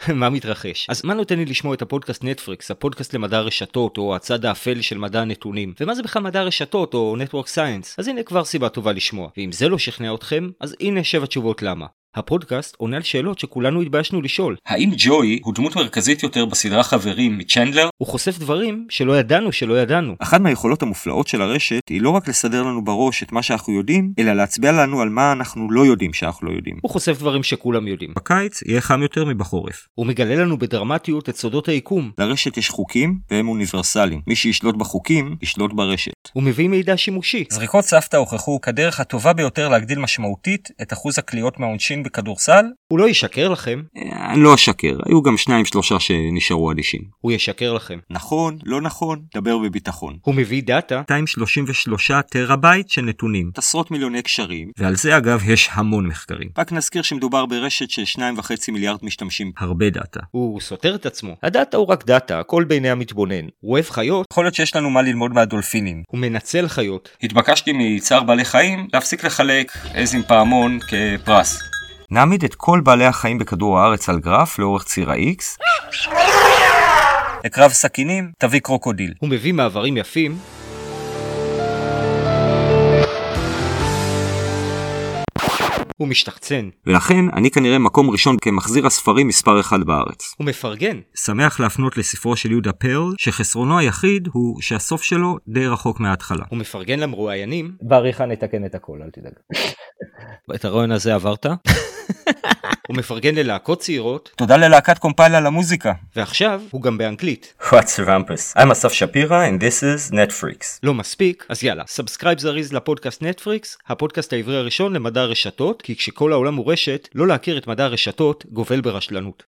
מה מתרחש? אז מה נותן לי לשמוע את הפודקאסט נטפריקס, הפודקאסט למדע הרשתות, או הצד האפל של מדע הנתונים? ומה זה בכלל מדע הרשתות, או Network Science? אז הנה כבר סיבה טובה לשמוע. ואם זה לא שכנע אתכם, אז הנה שבע תשובות למה. הפודקאסט עונה על שאלות שכולנו התביישנו לשאול. האם ג'וי הוא דמות מרכזית יותר בסדרה חברים מצ'נדלר? הוא חושף דברים שלא ידענו שלא ידענו. אחת מהיכולות המופלאות של הרשת היא לא רק לסדר לנו בראש את מה שאנחנו יודעים, אלא להצביע לנו על מה אנחנו לא יודעים שאנחנו לא יודעים. הוא חושף דברים שכולם יודעים. בקיץ יהיה חם יותר מבחורף. הוא מגלה לנו בדרמטיות את סודות היקום. לרשת יש חוקים והם אוניברסליים. מי שישלוט בחוקים, ישלוט ברשת. הוא מביא מידע שימושי. זריקות סבתא הוכחו כדרך הטובה ביותר להגדיל משמעותית את אחוז הקליעות מהעונשין בכדורסל. הוא לא ישקר לכם, אה, אני לא אשקר, היו גם שניים שלושה שנשארו אדישים. הוא ישקר לכם. נכון, לא נכון, דבר בביטחון. הוא מביא דאטה, 233 טרהבייט של נתונים. עשרות מיליוני קשרים, ועל זה אגב יש המון מחקרים. רק נזכיר שמדובר ברשת של 2.5 מיליארד משתמשים. הרבה דאטה. הוא סותר את עצמו. הדאטה הוא רק דאטה, הכל בעיני המתבונן. הוא אוהב חיות, יכול להיות שיש לנו מה ללמוד מהדולפינים. הוא מנצל חיות. התבקשתי מצער בעלי חיים להפסיק לחלק עז עם פעמון כפרס. נעמיד את כל בעלי החיים בכדור הארץ על גרף לאורך ציר ה-X, לקרב סכינים תביא קרוקודיל. הוא מביא מעברים יפים, הוא משתחצן, ולכן אני כנראה מקום ראשון כמחזיר הספרים מספר אחד בארץ. הוא מפרגן, שמח להפנות לספרו של יהודה פרל, שחסרונו היחיד הוא שהסוף שלו די רחוק מההתחלה. הוא מפרגן למרואיינים, בעריכה נתקן את הכל, אל תדאג. את הרעיון הזה עברת? הוא מפרגן ללהקות צעירות, תודה ללהקת קומפייל על המוזיקה. ועכשיו הוא גם באנגלית. What's Rampus? I'm אסף שפירא and this is NETfrix. לא מספיק, אז יאללה, subscribe זריז לפודקאסט NETfrix, הפודקאסט העברי הראשון למדע הרשתות, כי כשכל העולם הוא רשת, לא להכיר את מדע הרשתות גובל ברשלנות.